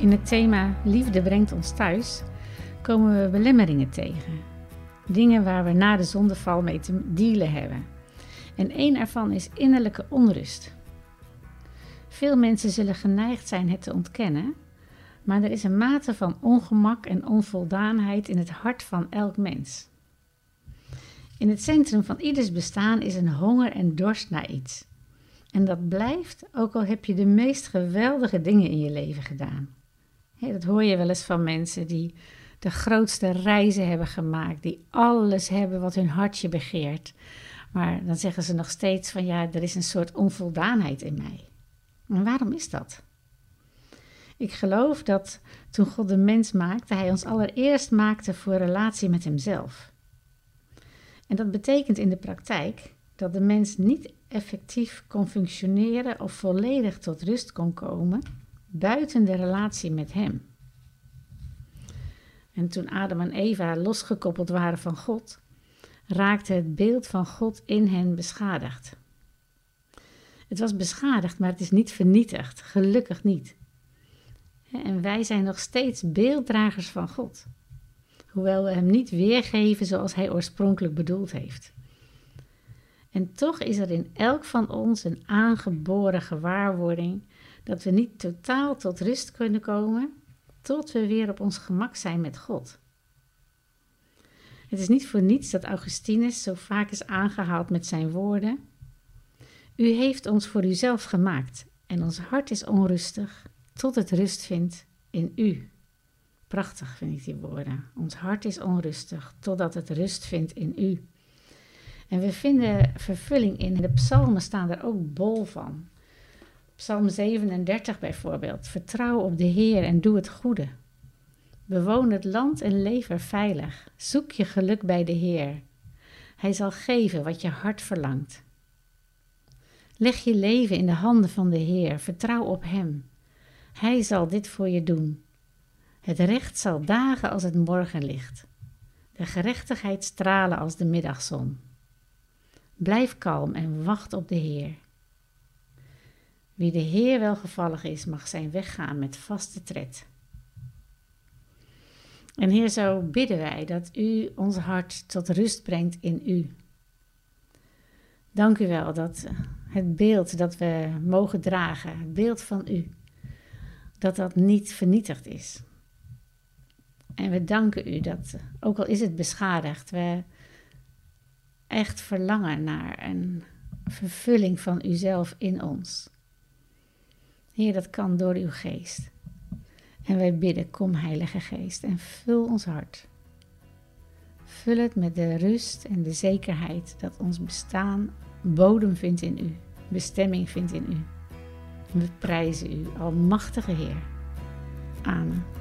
In het thema Liefde brengt ons thuis komen we belemmeringen tegen. Dingen waar we na de zondeval mee te dealen hebben. En één ervan is innerlijke onrust. Veel mensen zullen geneigd zijn het te ontkennen, maar er is een mate van ongemak en onvoldaanheid in het hart van elk mens. In het centrum van ieders bestaan is een honger en dorst naar iets. En dat blijft, ook al heb je de meest geweldige dingen in je leven gedaan. Dat hoor je wel eens van mensen die de grootste reizen hebben gemaakt, die alles hebben wat hun hartje begeert. Maar dan zeggen ze nog steeds van ja, er is een soort onvoldaanheid in mij. En waarom is dat? Ik geloof dat toen God de mens maakte, hij ons allereerst maakte voor relatie met hemzelf. En dat betekent in de praktijk dat de mens niet effectief kon functioneren of volledig tot rust kon komen buiten de relatie met hem. En toen Adam en Eva losgekoppeld waren van God, raakte het beeld van God in hen beschadigd. Het was beschadigd, maar het is niet vernietigd, gelukkig niet. En wij zijn nog steeds beelddragers van God, hoewel we Hem niet weergeven zoals Hij oorspronkelijk bedoeld heeft. En toch is er in elk van ons een aangeboren gewaarwording dat we niet totaal tot rust kunnen komen tot we weer op ons gemak zijn met God. Het is niet voor niets dat Augustinus zo vaak is aangehaald met zijn woorden. U heeft ons voor uzelf gemaakt en ons hart is onrustig tot het rust vindt in u. Prachtig vind ik die woorden. Ons hart is onrustig totdat het rust vindt in u. En we vinden vervulling in de psalmen staan er ook bol van. Psalm 37 bijvoorbeeld. Vertrouw op de Heer en doe het goede. Bewoon het land en leef er veilig. Zoek je geluk bij de Heer. Hij zal geven wat je hart verlangt. Leg je leven in de handen van de Heer. Vertrouw op Hem. Hij zal dit voor je doen. Het recht zal dagen als het morgenlicht. De gerechtigheid stralen als de middagzon. Blijf kalm en wacht op de Heer. Wie de Heer welgevallig is, mag zijn weg gaan met vaste tred. En Heer, zo bidden wij dat U ons hart tot rust brengt in U. Dank u wel dat het beeld dat we mogen dragen, het beeld van U, dat dat niet vernietigd is. En we danken U dat, ook al is het beschadigd, we echt verlangen naar een vervulling van Uzelf in ons. Heer, dat kan door uw geest. En wij bidden, kom Heilige Geest en vul ons hart. Vul het met de rust en de zekerheid dat ons bestaan bodem vindt in u, bestemming vindt in u. We prijzen u, Almachtige Heer. Amen.